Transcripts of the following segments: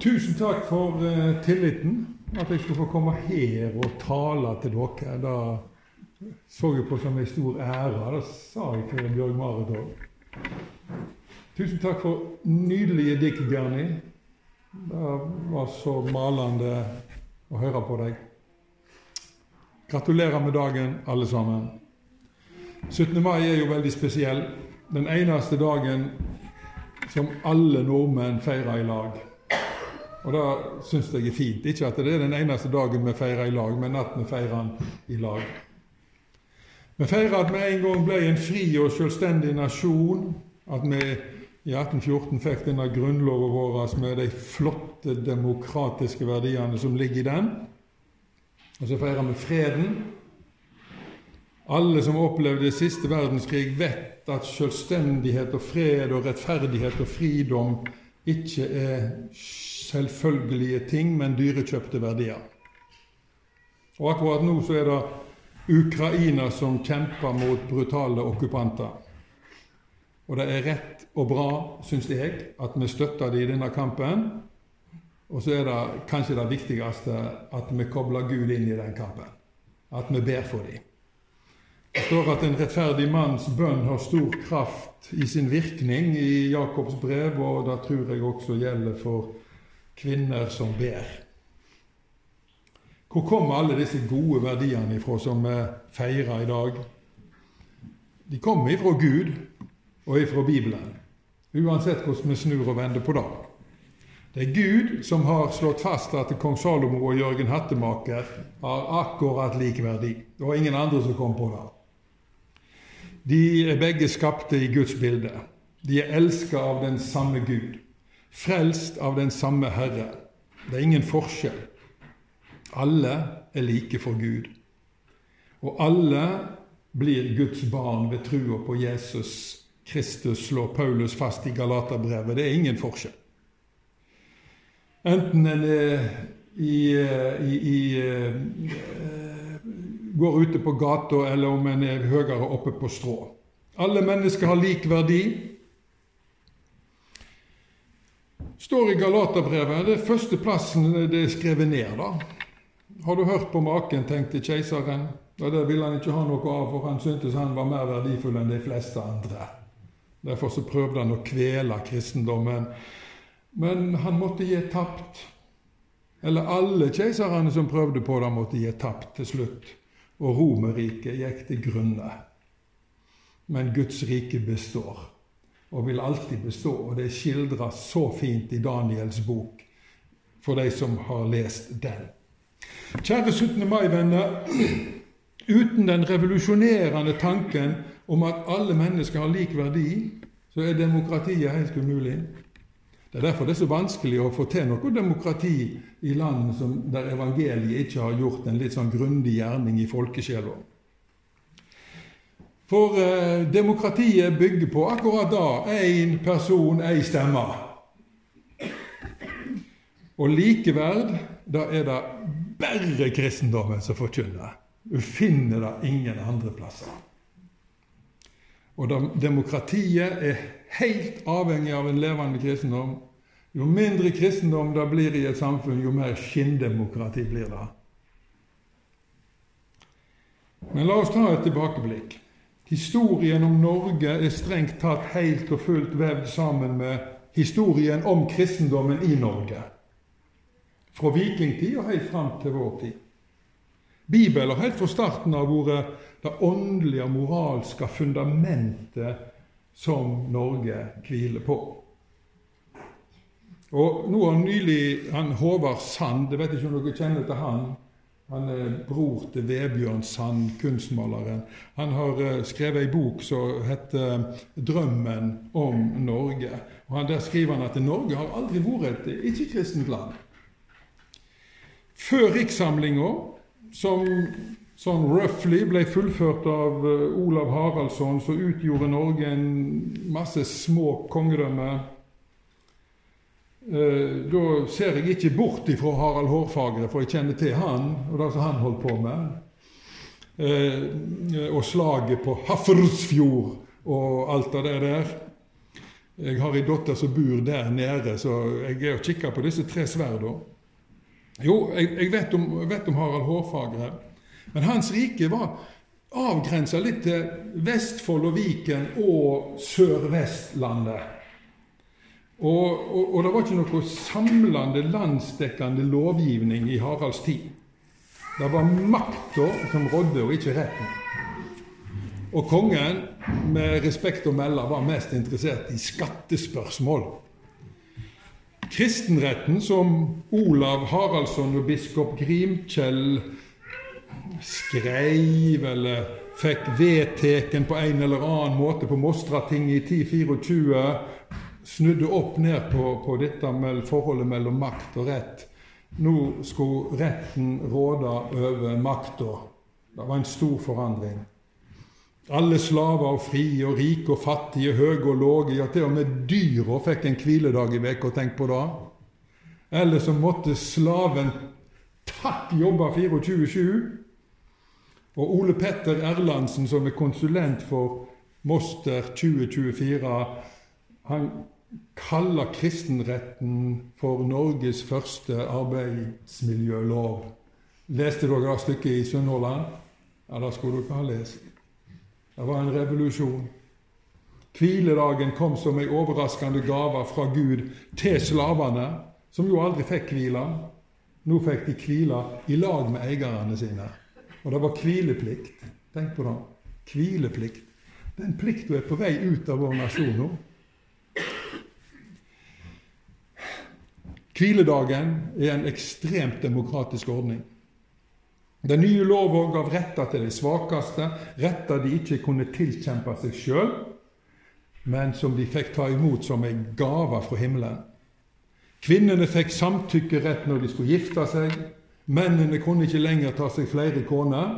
Tusen takk for uh, tilliten. At jeg skulle få komme her og tale til dere. Da så jeg på som en stor ære. Det sa jeg til Bjørg Marit òg. Tusen takk for nydelige dikt, Gerni. Det var så malende å høre på deg. Gratulerer med dagen, alle sammen. 17. mai er jo veldig spesiell. Den eneste dagen som alle nordmenn feirer i lag. Og det syns jeg er fint. Ikke at det er den eneste dagen vi feirer i lag, men at vi feirer den i lag. Vi feirer at vi en gang ble en fri og selvstendig nasjon. At vi i 1814 fikk denne grunnloven vår med de flotte demokratiske verdiene som ligger i den. Og så feirer vi freden. Alle som opplevde siste verdenskrig, vet at selvstendighet og fred og rettferdighet og fridom ikke er selvfølgelige ting, men dyrekjøpte verdier. Og akkurat nå så er det Ukraina som kjemper mot brutale okkupanter. Og det er rett og bra, syns jeg, at vi støtter dem i denne kampen. Og så er det kanskje det viktigste at vi kobler Gud inn i den kampen. At vi ber for dem. Det står at en rettferdig manns bønn har stor kraft i sin virkning i Jakobs brev, og det tror jeg også gjelder for kvinner som ber. Hvor kommer alle disse gode verdiene ifra som vi feirer i dag? De kommer ifra Gud og ifra Bibelen, uansett hvordan vi snur og vender på det. Det er Gud som har slått fast at kong Salomo og Jørgen Hattemaker har akkurat lik verdi. Det var ingen andre som kom på det. De er begge skapte i Guds bilde. De er elska av den samme Gud frelst av den samme Herre. Det er ingen forskjell. Alle er like for Gud. Og alle blir Guds barn ved trua på Jesus Kristus, slår Paulus fast i Galaterbrevet. Det er ingen forskjell. Enten en er i, i, i, går ute på gata, eller om en er høyere oppe på strå. Alle mennesker har lik verdi står i Galaterbrevet. Det er første plassen det er skrevet ned. da. Har du hørt på maken, tenkte keiseren. Og det ville han ikke ha noe av, for han syntes han var mer verdifull enn de fleste andre. Derfor så prøvde han å kvele kristendommen. Men han måtte gi tapt. Eller alle keiserne som prøvde på det, måtte gi tapt til slutt. Og Romerriket gikk til grunne. Men Guds rike består og vil alltid bestå. Og det skildra så fint i Daniels bok for de som har lest den. Kjære 17. mai-venner. Uten den revolusjonerende tanken om at alle mennesker har lik verdi, så er demokratiet helt umulig. Det er derfor det er så vanskelig å få til noe demokrati i land som der evangeliet ikke har gjort en litt sånn grundig gjerning i folkesjela. For eh, demokratiet bygger på akkurat da én person, én stemme. Og likeverd, da er det bare kristendommen som forkynner. Du finner det ingen andre plasser. Og demokratiet er helt avhengig av en levende kristendom. Jo mindre kristendom det blir i et samfunn, jo mer skinndemokrati blir det. Men la oss ta et tilbakeblikk. Historien om Norge er strengt tatt helt og fullt vevd sammen med historien om kristendommen i Norge. Fra vikingtid og helt fram til vår tid. Bibelen har helt fra starten av vært det åndelige, og moralske fundamentet som Norge hviler på. Og nå har nylig han Håvard Sand, jeg vet ikke om dere kjenner til han, han er bror til Vebjørn Sand, kunstmaleren. Han har eh, skrevet ei bok som heter 'Drømmen om Norge'. Og Der skriver han at Norge har aldri vært et ikke-kristent land. Før rikssamlinga, som sånn roughly ble fullført av eh, Olav Haraldsson, så utgjorde Norge en masse små kongedømmer Eh, da ser jeg ikke bort ifra Harald Hårfagre, for jeg kjenner til han og det som han holdt på med. Eh, og slaget på Hafrsfjord og alt av det der. Jeg har ei datter som bor der nede, så jeg er og kikker på disse tre sverdene. Jo, jeg, jeg vet, om, vet, om, Harald Hårfagre, men hans rike var avgrensa litt til Vestfold og Viken og Sør-Vestlandet. Og, og, og, det var ikke noe samlende, landsdekkende lovgivning i Haralds tid. Det var makta som rådde, og ikke retten. Og kongen, med respekt å melde, var mest interessert i skattespørsmål. Kristenretten, som Olav Haraldsson og biskop Grimkjell skreiv eller fikk vedteken på en eller annen måte på Mostratinget i 1024, snudde opp ned på, på dette med forholdet mellom makt og rett. Nå skulle retten råde over makta. Det var en stor forandring. Alle slaver og frie og rike og fattige, høye og lave, ja, til og med dyra fikk en hviledag i veka, tenk på det. Eller så måtte slaven tatt jobbe 24-7. Og Ole Petter Erlandsen, som er konsulent for Moster 2024, han kaller kristenretten for Norges første arbeidsmiljølov. Leste dere det stykket i Sunnhordland? Ja, det skulle dere ha lest. Det var en revolusjon. Hviledagen kom som en overraskende gave fra Gud til slavene, som jo aldri fikk hvile. Nå fikk de hvile i lag med eierne sine. Og det var hvileplikt. Tenk på det. Hvileplikt. Den plikta er på vei ut av vår nasjon nå. Hviledagen er en ekstremt demokratisk ordning. Den nye lova gav retter til de svakeste, retter de ikke kunne tilkjempe seg sjøl, men som de fikk ta imot som en gave fra himmelen. Kvinnene fikk samtykkerett når de skulle gifte seg. Mennene kunne ikke lenger ta seg flere koner.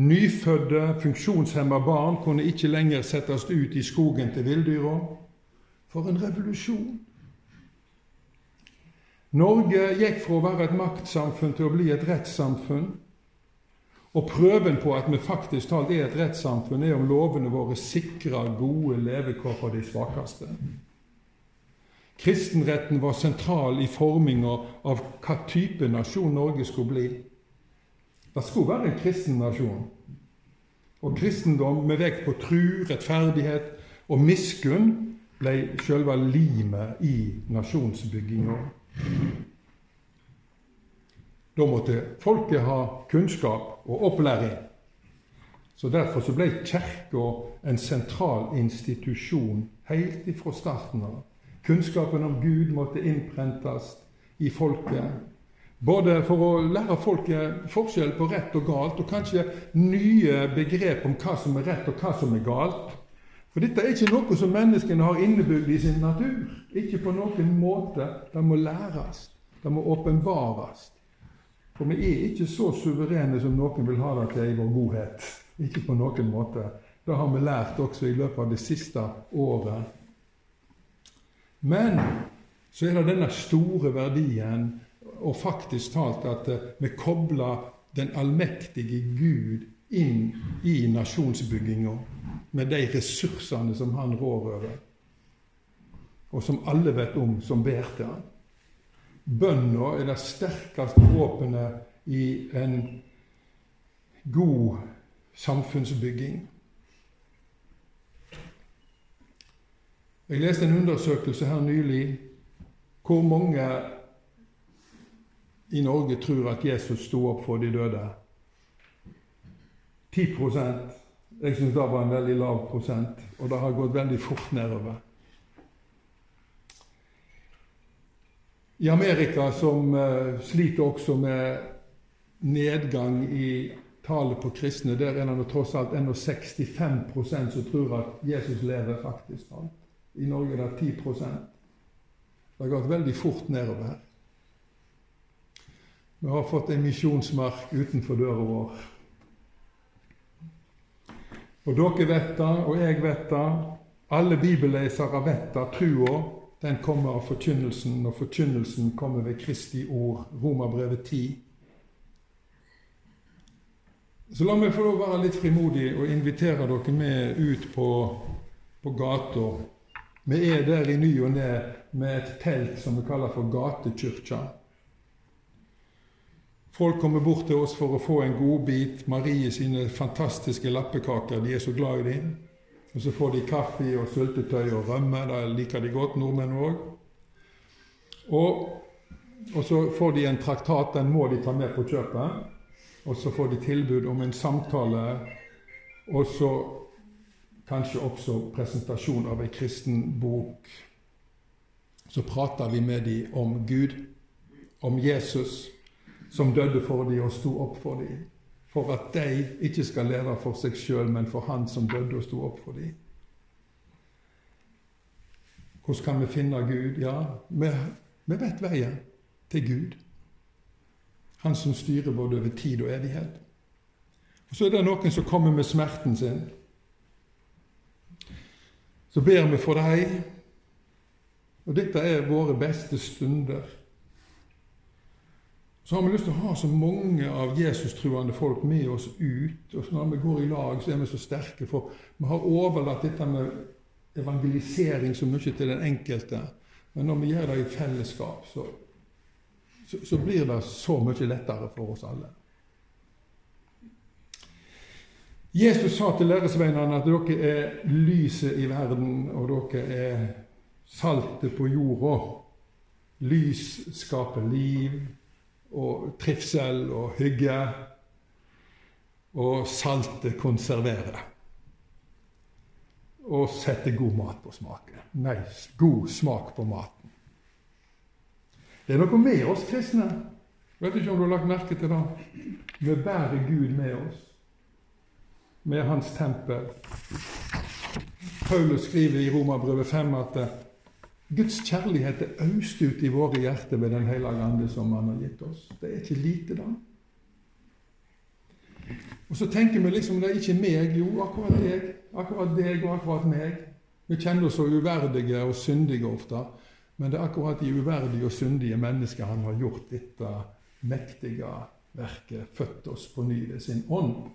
Nyfødte, funksjonshemma barn kunne ikke lenger settes ut i skogen til villdyra. For en revolusjon! Norge gikk fra å være et maktsamfunn til å bli et rettssamfunn. Og prøven på at vi faktisk talt er et rettssamfunn, er om lovene våre sikrer gode levekår for de svakeste. Kristenretten var sentral i forminga av hva type nasjon Norge skulle bli. Det skulle være en kristen nasjon. Og kristendom med vekt på tru, rettferdighet og miskunn ble sjølve limet i nasjonsbygginga. Da måtte folket ha kunnskap og opplæring. Så Derfor så ble Kirka en sentral institusjon helt ifra starten av. Kunnskapen om Gud måtte innprentes i folket. Både for å lære folket forskjell på rett og galt, og kanskje nye begrep om hva som er rett og hva som er galt. For dette er ikke noe som menneskene har innebygd i sin natur. Ikke på noen måte. Det må læres. Det må åpenbares. For vi er ikke så suverene som noen vil ha det til i vår godhet. Ikke på noen måte. Det har vi lært også i løpet av det siste året. Men så er det denne store verdien, og faktisk talt at vi kobler den allmektige Gud inn i nasjonsbygginga med de ressursene som han rår over, og som alle vet om som ber til han. Bønna er det sterkeste våpenet i en god samfunnsbygging. Jeg leste en undersøkelse her nylig hvor mange i Norge tror at Jesus sto opp for de døde. 10 Jeg syns det var en veldig lav prosent, og det har gått veldig fort nedover. I Amerika, som uh, sliter også med nedgang i tallet på kristne, der er det tross alt ennå 65% som tror at Jesus lever faktisk. I Norge er det 10 Det har gått veldig fort nedover. her. Vi har fått en misjonsmark utenfor døra vår. Og dere vet det, og jeg vet det. Alle bibellesere vet det. Trua den kommer av forkynnelsen, og forkynnelsen kommer ved Kristi ord. Romerbrevet 10. Så la meg få være litt frimodig og invitere dere med ut på, på gata Vi er der i ny og ne med et telt som vi kaller for gatekirka. Folk kommer bort til oss for å få en godbit. Marie sine fantastiske lappekaker, de er så glad i dem. Og så får de kaffe og syltetøy og rømme. Det liker de godt, nordmenn òg. Og, og, så får de en traktat, den må de ta med på kjøpet. Og så får de tilbud om en samtale, og så kanskje også presentasjon av ei kristen bok. Så prater vi med dem om Gud, om Jesus, som døde for dem og sto opp for dem. For at de ikke skal leve for seg sjøl, men for Han som døde og sto opp for dem. Hvordan kan vi finne Gud? Ja, vi, vi vet veien til Gud. Han som styrer både over tid og evighet. Og Så er det noen som kommer med smerten sin. Så ber vi for deg, Og dette er våre beste stunder. Så har vi lyst til å ha så mange av Jesus-truende folk med oss ut. Og når vi går i lag, så er vi så sterke, for vi har overlatt dette med evangelisering så mye til den enkelte. Men når vi gjør det i fellesskap, så, så, så blir det så mye lettere for oss alle. Jesus sa til læresveinene at dere er lyset i verden, og dere er saltet på jorda. Lys skaper liv og trivsel og hygge, og saltet konserverer. Og setter god mat på smaken. Nei, god smak på maten. Det er noe med oss kristne. Vet ikke om du har lagt merke til det. Vi bærer Gud med oss, med Hans tempel. Paulus skriver i Romerbrevet 5 at eh, Guds kjærlighet er øst ut i våre hjerter ved Den hellige ande som Han har gitt oss. Det er ikke lite, da. Og så tenker vi liksom det er ikke meg. Jo, akkurat deg, akkurat deg og akkurat meg. Vi kjenner oss så uverdige og syndige ofte. Men det er akkurat de uverdige og syndige mennesker han har gjort dette mektige verket, født oss på ny ved sin ånd.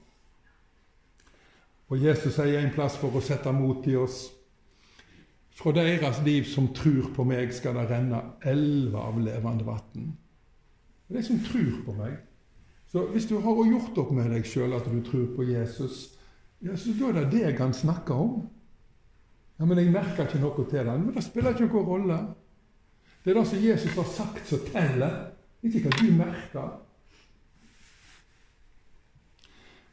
Og Jesus sier en plass for å sette mot i oss fra deres liv som tror på meg, skal det renne elver av levende vann. De som tror på meg. Så hvis du har gjort opp med deg sjøl at du tror på Jesus, ja, så da er det det han snakker om. Ja, Men jeg merker ikke noe til det. Men det spiller ikke noen rolle. Det er det som Jesus har sagt, som teller, ikke hva du merker.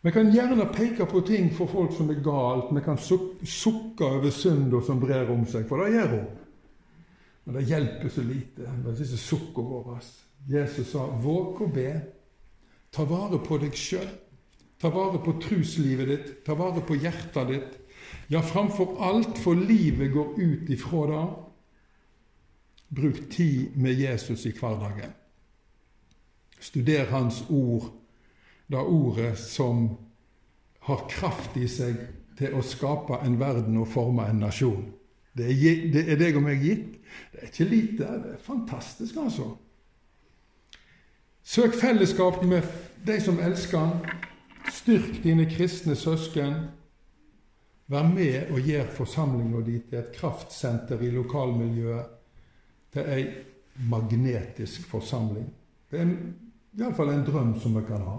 Vi kan gjerne peke på ting for folk som er galt. Vi kan sukke over synder som brer om seg, for det gjør hun. Men det hjelper så lite med disse sukkene våre. Jesus sa, 'Våg å be. Ta vare på deg sjøl. Ta vare på truslivet ditt. Ta vare på hjertet ditt. Ja, framfor alt, for livet går ut ifra det. Bruk tid med Jesus i hverdagen. Studer Hans ord det ordet som har kraft i seg til å skape en verden og forme en nasjon. Det er, det er deg og meg gitt. Det er ikke lite. Det er fantastisk, altså. Søk fellesskap med de som elsker Han. Styrk dine kristne søsken. Vær med og gjør forsamlinga di til et kraftsenter i lokalmiljøet, til ei magnetisk forsamling. Det er iallfall en drøm som vi kan ha.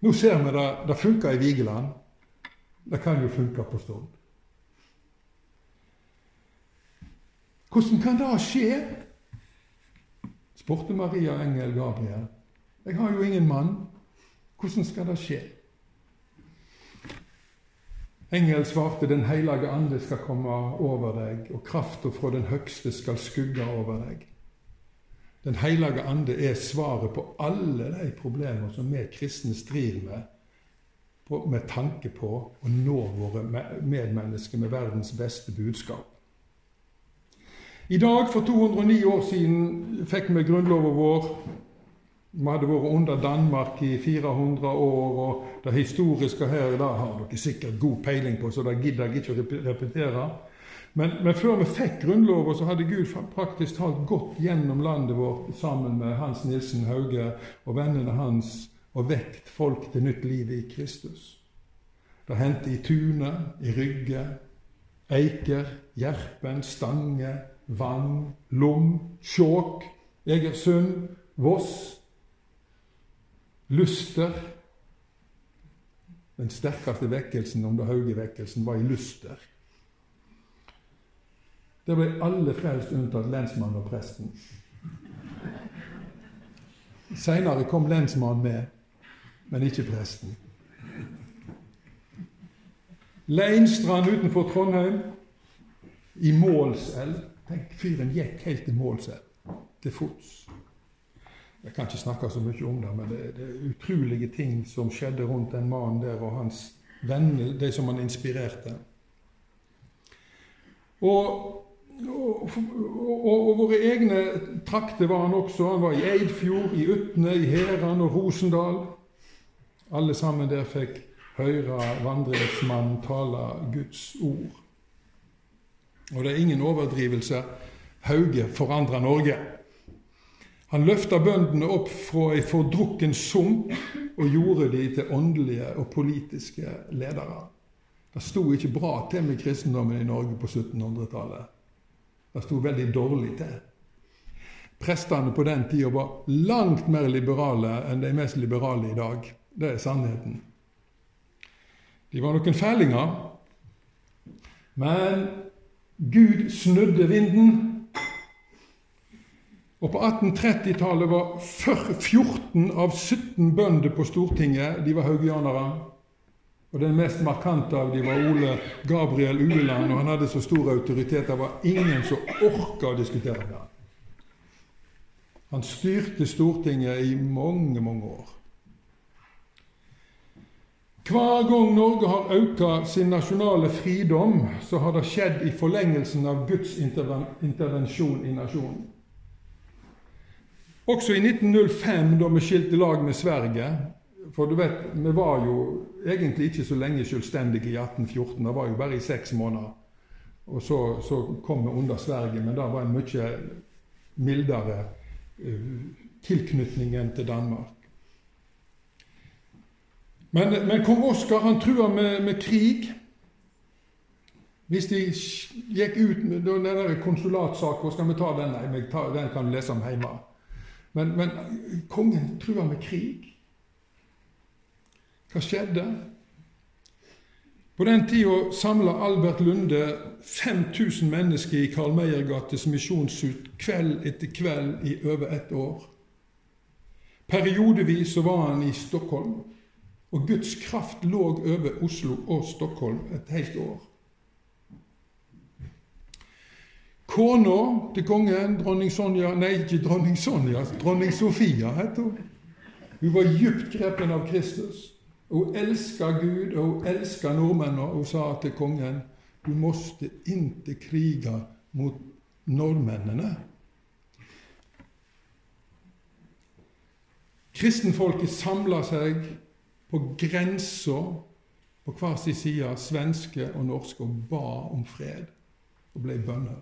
Nå ser vi det, det funker i Vigeland. Det kan jo funke på Stord. Hvordan kan det skje? spurte Maria Engel Gabriel. Jeg har jo ingen mann. Hvordan skal det skje? Engel svarte, Den hellige ande skal komme over deg, og krafta fra den høgste skal skugge over deg. Den hellige ande er svaret på alle de problemer som vi kristne strir med, med tanke på å nå våre medmennesker med verdens beste budskap. I dag, for 209 år siden, fikk vi grunnloven vår. Vi hadde vært under Danmark i 400 år, og det historiske her det har dere sikkert god peiling på, så det gidder jeg ikke å repetere. Men, men, før vi fikk Grunnloven, så hadde Gud praktisk talt gått gjennom landet vårt sammen med Hans Nilsen Hauge og vennene hans og vekt folk til nytt liv i Kristus. Det hendte i Tune, i Rygge, Eiker, Gjerpen, Stange, Vang, Lom, Skjåk, Egersund, Voss, Luster. Den sterkeste vekkelsen under Hauge-vekkelsen var i Luster. Der ble alle frelst unntatt lensmannen og presten. Seinere kom lensmannen med, men ikke presten. Leinstrand utenfor Trondheim, i Målselv. Tenk, fyren gikk helt til Målselv, til fots. Jeg kan ikke snakke så mye om det, men det, det er utrolige ting som skjedde rundt den mannen der og hans venner, de som han inspirerte. Og og, og, våre egne trakter var han også. Han var i Eidfjord, i Utne, i Heran og Rosendal. Alle sammen der fikk høre vandringsmannen tale Guds ord. Og det er ingen overdrivelse. Hauge forandra Norge. Han løfta bøndene opp fra ei fordrukken sump og gjorde de til åndelige og politiske ledere. Det sto ikke bra til med kristendommen i Norge på 1700-tallet. Det sto veldig dårlig til. Prestene på den tida var langt mer liberale enn de mest liberale i dag. Det er sannheten. De var noen fælinger, men Gud snudde vinden. Og på 1830-tallet var 14 av 17 bønder på Stortinget de var haugianere. Og Den mest markante av dem var Ole Gabriel Ueland, og han hadde så stor autoritet det var ingen som orka å diskutere med ham. Han styrte Stortinget i mange, mange år. Hver gang Norge har økt sin nasjonale fridom, så har det skjedd i forlengelsen av Guds intervensjon i nasjonen. Også i 1905, da vi skilte lag med Sverige, for du vet, vi var jo egentlig ikke så lenge selvstendige i 1814. Det var jo bare i seks måneder. Og så, så kom vi under Sverige, men da var en mye mildere uh, tilknytning enn til Danmark. Men, men kong Oskar han trua med, med, krig. Hvis de gikk ut med den konsulatsaken Skal vi ta den? Nei, den kan du lese om hjemme. Men, men kongen trua med krig. Hva skjedde? På den tida samla Albert Lunde 5000 mennesker i Karl Meiergates misjonshus kveld etter kveld i over ett år. Periodevis så var han i Stockholm, og Guds kraft lå over Oslo og Stockholm et helt år. Kona til kongen, dronning Sonja Nei, ikke dronning Sonja, dronning Sofia het hun. Hun var djupt grepen av Kristus. Hun elska Gud, og hun elska nordmennene. Hun sa til kongen du måtte ikke krige mot nordmennene. Kristenfolket samla seg på grensa på hver sin side, svenske og norske, og ba om fred og ble bønner.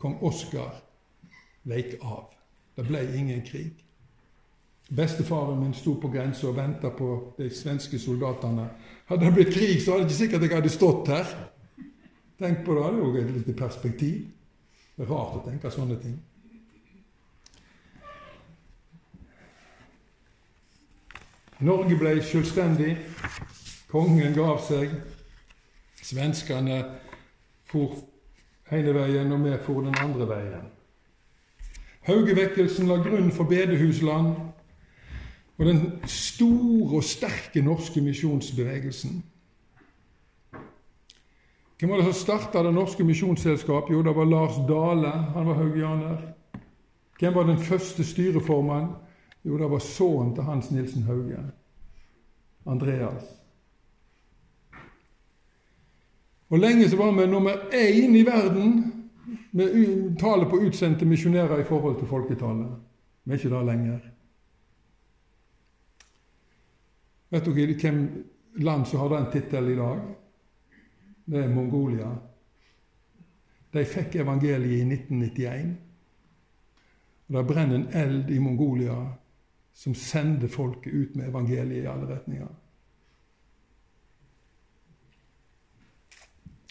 Kong Oskar veik av. Det ble ingen krig. Bestefaren min sto på grensa og venta på de svenske soldatene. Hadde det blitt krig, så hadde det ikke sikkert jeg hadde stått her. Tenk på det, det er jo et lite perspektiv. Det er rart å tenke sånne ting. Norge ble selvstendig. Kongen gav seg. Svenskene for ene veien, og vi for den andre veien. Haugevekkelsen la grunn for bedehusland og den store og sterke norske misjonsbevegelsen. Hvem var det som starta Det norske misjonsselskap? Jo, det var Lars Dale. Han var haugianer. Hvem var den første styreformann? Jo, det var sønnen til Hans Nilsen Hauge. Andreas. Og lenge så var vi nummer én i verden med tallet på utsendte misjonærer i forhold til folketallet. Vi er ikke det lenger. Vet dere hvem land som har den tittelen i dag? Det er Mongolia. De fikk evangeliet i 1991. Og Det brenner en eld i Mongolia som sender folket ut med evangeliet i alle retninger.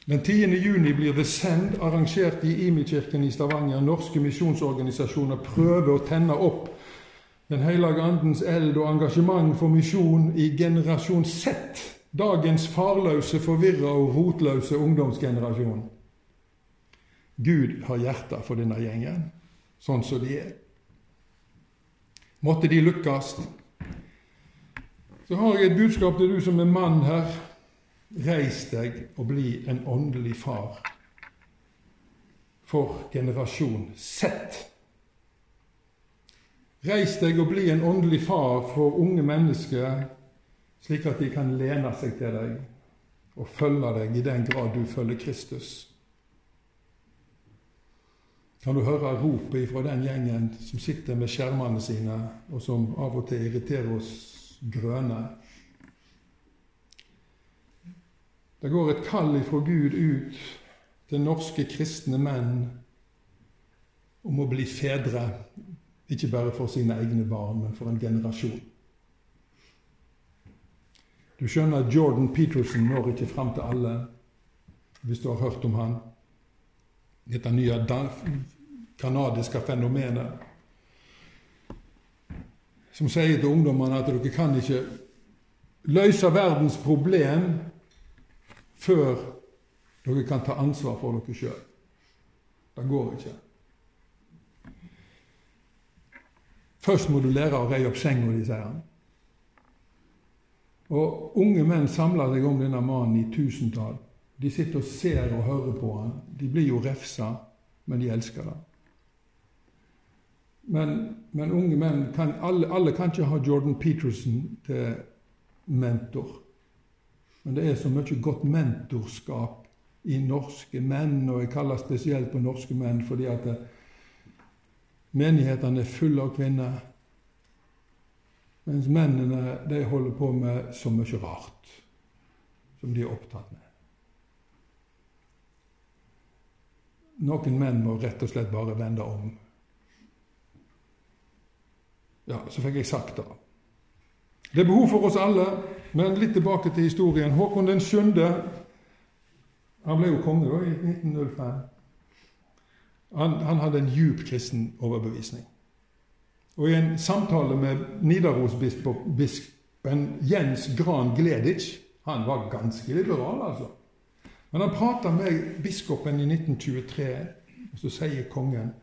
Den 10. juni blir The Send arrangert i Imi-kirken i Stavanger. Norske misjonsorganisasjoner prøver å tenne opp Den hellige andens eld og engasjement for misjon i generasjon Z. Dagens farløse, forvirra og rotløse ungdomsgenerasjon. Gud har hjerter for denne gjengen, sånn som de er. Måtte de lykkes. Så har jeg et budskap til du som er mann her. Reis deg og bli en åndelig far for generasjon Z. Reis deg og bli en åndelig far for unge mennesker, slik at de kan lene seg til deg og følge deg i den grad du følger Kristus. Kan du høre ropet fra den gjengen som sitter med skjermene sine, og som av og til irriterer oss grønne? Det går et kall ifra Gud ut til norske kristne menn om å bli fedre, ikke bare for sine egne barn, men for en generasjon. Du skjønner at Jordan Peterson når ikke fram til alle, hvis du har hørt om han. Dette nye kanadiske fenomenet som sier til ungdommene at dere kan ikke løse verdens problem før dere kan ta ansvar for dere sjøl. Det går ikke. Først må du lære å reie opp senga di, sier han. Og Unge menn samler seg om denne mannen i tusentall. De sitter og ser og hører på han. De blir jo refsa, men de elsker det. Men, men unge menn kan, alle, alle kan ikke ha Jordan Peterson til mentor. Men det er så mye godt mentorskap i norske menn, og jeg kaller spesielt på norske menn fordi at eh, menighetene er fulle av kvinner. Mens mennene de holder på med så mye rart som de er opptatt med. Noen menn må rett og slett bare vende om. Ja, så fikk jeg sagt det. Det er behov for oss alle, men litt tilbake til historien. Håkon den 7. Han ble jo konge da, i 1905. Han, han hadde en djup kristen overbevisning. Og i en samtale med Nidarosbispen Jens Gran Gleditsch Han var ganske liberal, altså. Men han prata med biskopen i 1923, og så sier kongen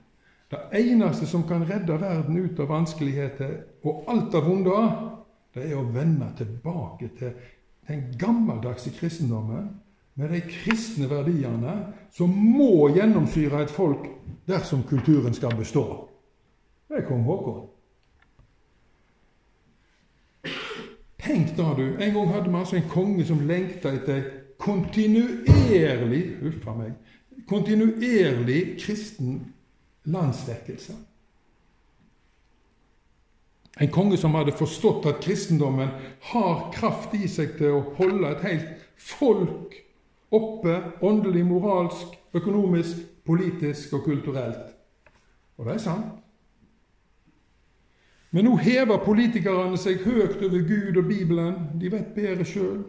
det eneste som kan redde verden ut av vanskeligheter og alt av vonde, det er å vende tilbake til den gammeldagse kristendommen med de kristne verdiene som må gjennomsyre et folk dersom kulturen skal bestå. Det er kong Haakon. Tenk da, du. En gang hadde vi altså en konge som lengta etter kontinuerlig Huff a meg. Kontinuerlig kristen landsdekkelse. En konge som hadde forstått at kristendommen har kraft i seg til å holde et helt folk oppe åndelig, moralsk, økonomisk, politisk og kulturelt. Og det er sant. Men nå hever politikerne seg høyt over Gud og Bibelen. De vet bedre sjøl.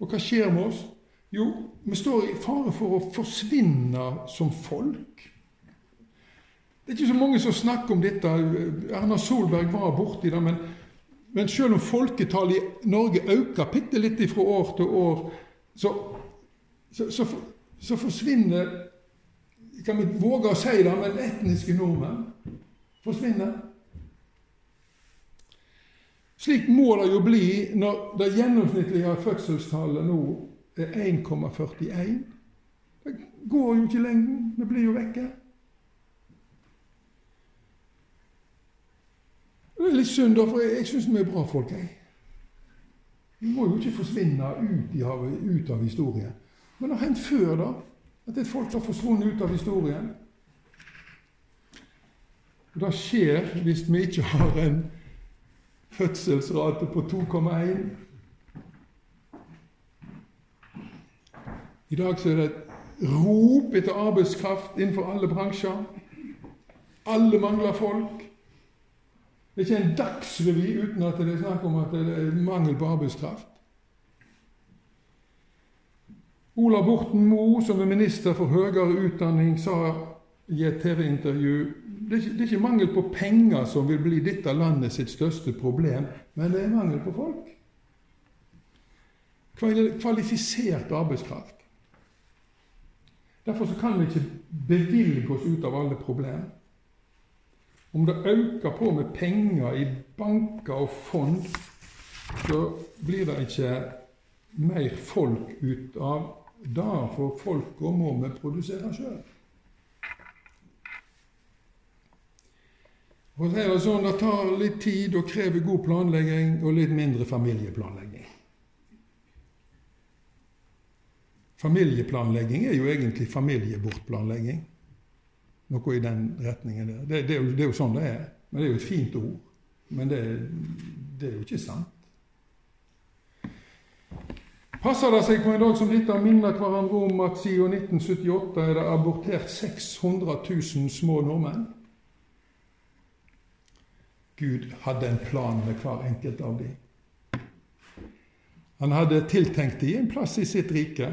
Og hva skjer med oss? Jo, vi står i fare for å forsvinne som folk. Det er ikke så mange som snakker om dette. Erna Solberg var borti det. Men, men selv om folketallet i Norge øker bitte litt fra år til år, så, så, så, så forsvinner Kan vi våge å si det, men etniske nordmenn forsvinner. Slik må det jo bli når det gjennomsnittlige fødselstallet nå er 1,41. Det går jo ikke lengden. Vi blir jo vekke. Det er litt synd, da, for jeg syns vi er bra folk. jeg. Vi må jo ikke forsvinne ut, i, ut av historien. Men det har hendt før, da, at et folk har forsvunnet ut av historien. Og Det skjer hvis vi ikke har en fødselsrate på 2,1. I dag så er det et rop etter arbeidskraft innenfor alle bransjer. Alle mangler folk. Det er ikke en dagsrevy uten at det er snakk om at det er mangel på arbeidskraft. Ola Borten Moe, som er minister for høyere utdanning, sa i et TV-intervju det, det er ikke mangel på penger som vil bli dette landet sitt største problem, men det er mangel på folk. Kvalifisert arbeidskraft. Derfor kan vi ikke bevilge oss ut av alle problemer. Om det øker på med penger i banker og fond, så blir det ikke mer folk ut av det, for folka må vi produsere sjøl. Og så er Det sånn, det tar litt tid og krever god planlegging og litt mindre familieplanlegging. Familieplanlegging er jo egentlig familiebortplanlegging. Noe i den retningen der. Det, det, det, er jo, sånn det er. Men Det er jo et fint ord. Men det, det er jo ikke sant. Passer det seg på en dag som dette å minne hverandre om at siden 1978 er det abortert 600 000 små nordmenn? Gud hadde en plan med hver enkelt av dem. Han hadde tiltenkt dem en plass i sitt rike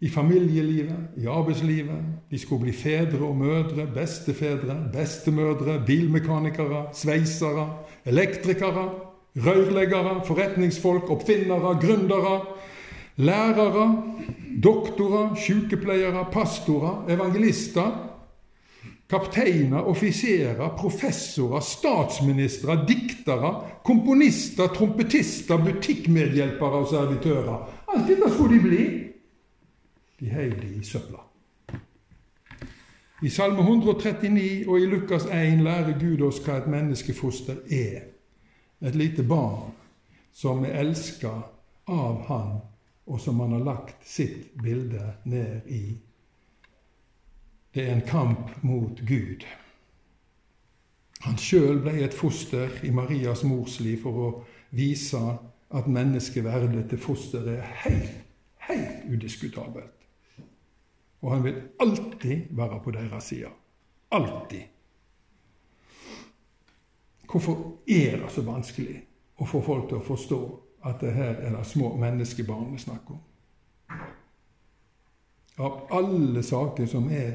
i familielivet, i arbeidslivet. De skulle bli fedre og mødre, bestefedre, bestemødre, bilmekanikere, sveisere, elektrikere, rørleggere, forretningsfolk, oppfinnere, gründere, lærere, doktorer, sykepleiere, pastorer, evangelister, kapteiner, offiserer, professorer, statsministre, diktere, komponister, trompetister, butikkmedhjelpere og servitører. Alt dette skulle de bli. De heiv de i søpla. I Salme 139 og i Lukas 1 lærer Gud oss hva et menneskefoster er. Et lite barn som er elska av Han, og som han har lagt sitt bilde ned i. Det er en kamp mot Gud. Han sjøl ble et foster i Marias mors liv for å vise at menneskeverdet til fosteret er helt, helt udiskutabelt. Og han vil alltid være på deres side. Alltid. Hvorfor er det så vanskelig å få folk til å forstå at det her er det små menneskebarn vi snakker om? Av alle saker som er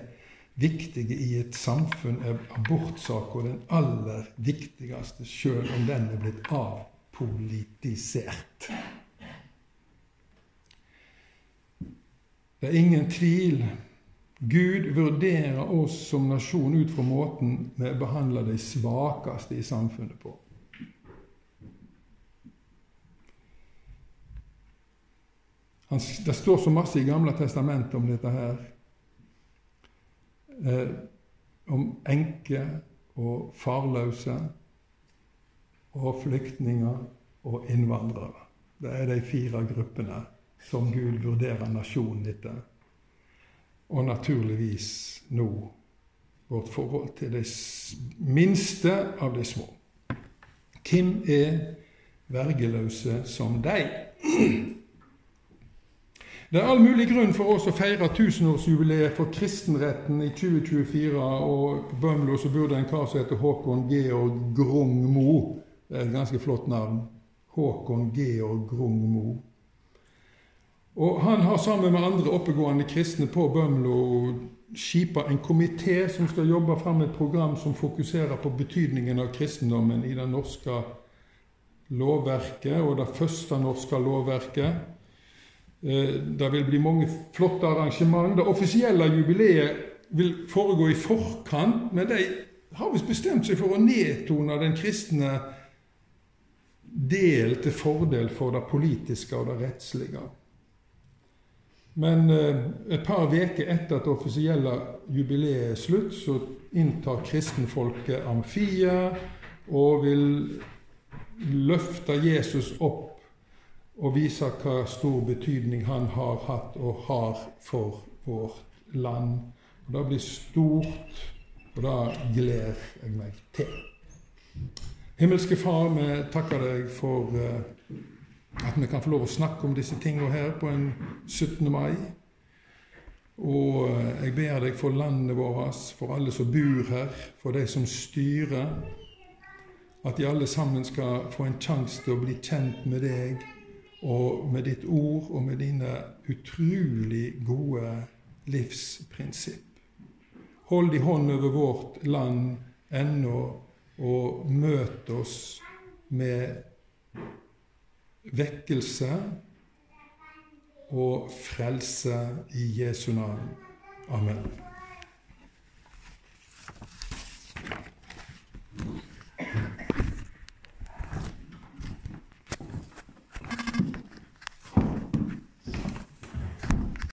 viktige i et samfunn, er abortsaken den aller viktigste, sjøl om den er blitt avpolitisert. Det er ingen tvil. Gud vurderer oss som nasjon ut fra måten vi behandler de svakeste i samfunnet på. Det står så masse i Gamle testamentet om dette her. Eh, om enker og farløse og flyktninger og innvandrere. Det er de fire gruppene som Gud vurderer nasjonen etter. Og naturligvis nå vårt forhold til de minste av de små. Hvem er vergeløse som deg? Det er all mulig grunn for oss å feire tusenårsjubileet for kristenretten i 2024. Og på Bømlo så burde en kar som heter Håkon Georg Grung Mo. Det er et ganske flott navn. Håkon Georg Grung Mo. Og Han har sammen med andre oppegående kristne på Bømlo skipa en komité som skal jobbe fram et program som fokuserer på betydningen av kristendommen i det norske lovverket, og det første norske lovverket. Eh, det vil bli mange flotte arrangement. Det offisielle jubileet vil foregå i forkant, men de har visst bestemt seg for å nedtone den kristne del til fordel for det politiske og det rettslige. Men eh, et par uker etter at det offisielle jubileet er slutt, så inntar kristenfolket amfiet og vil løfte Jesus opp og vise hva stor betydning han har hatt og har for vårt land. Og Det blir stort, og det gleder jeg meg til. Himmelske Far, vi takker deg for uh, at vi kan få lov å snakke om disse tingene her på en 17. mai. Og eh, jeg ber deg for landet vårt, for alle som bor her, for de som styrer, at de alle sammen skal få en sjanse til å bli kjent med deg og med ditt ord og med dine utrolig gode livsprinsipp. Hold i hånd over vårt land ennå, og møt oss med vekkelse og frelse i Jesu navn. Amen.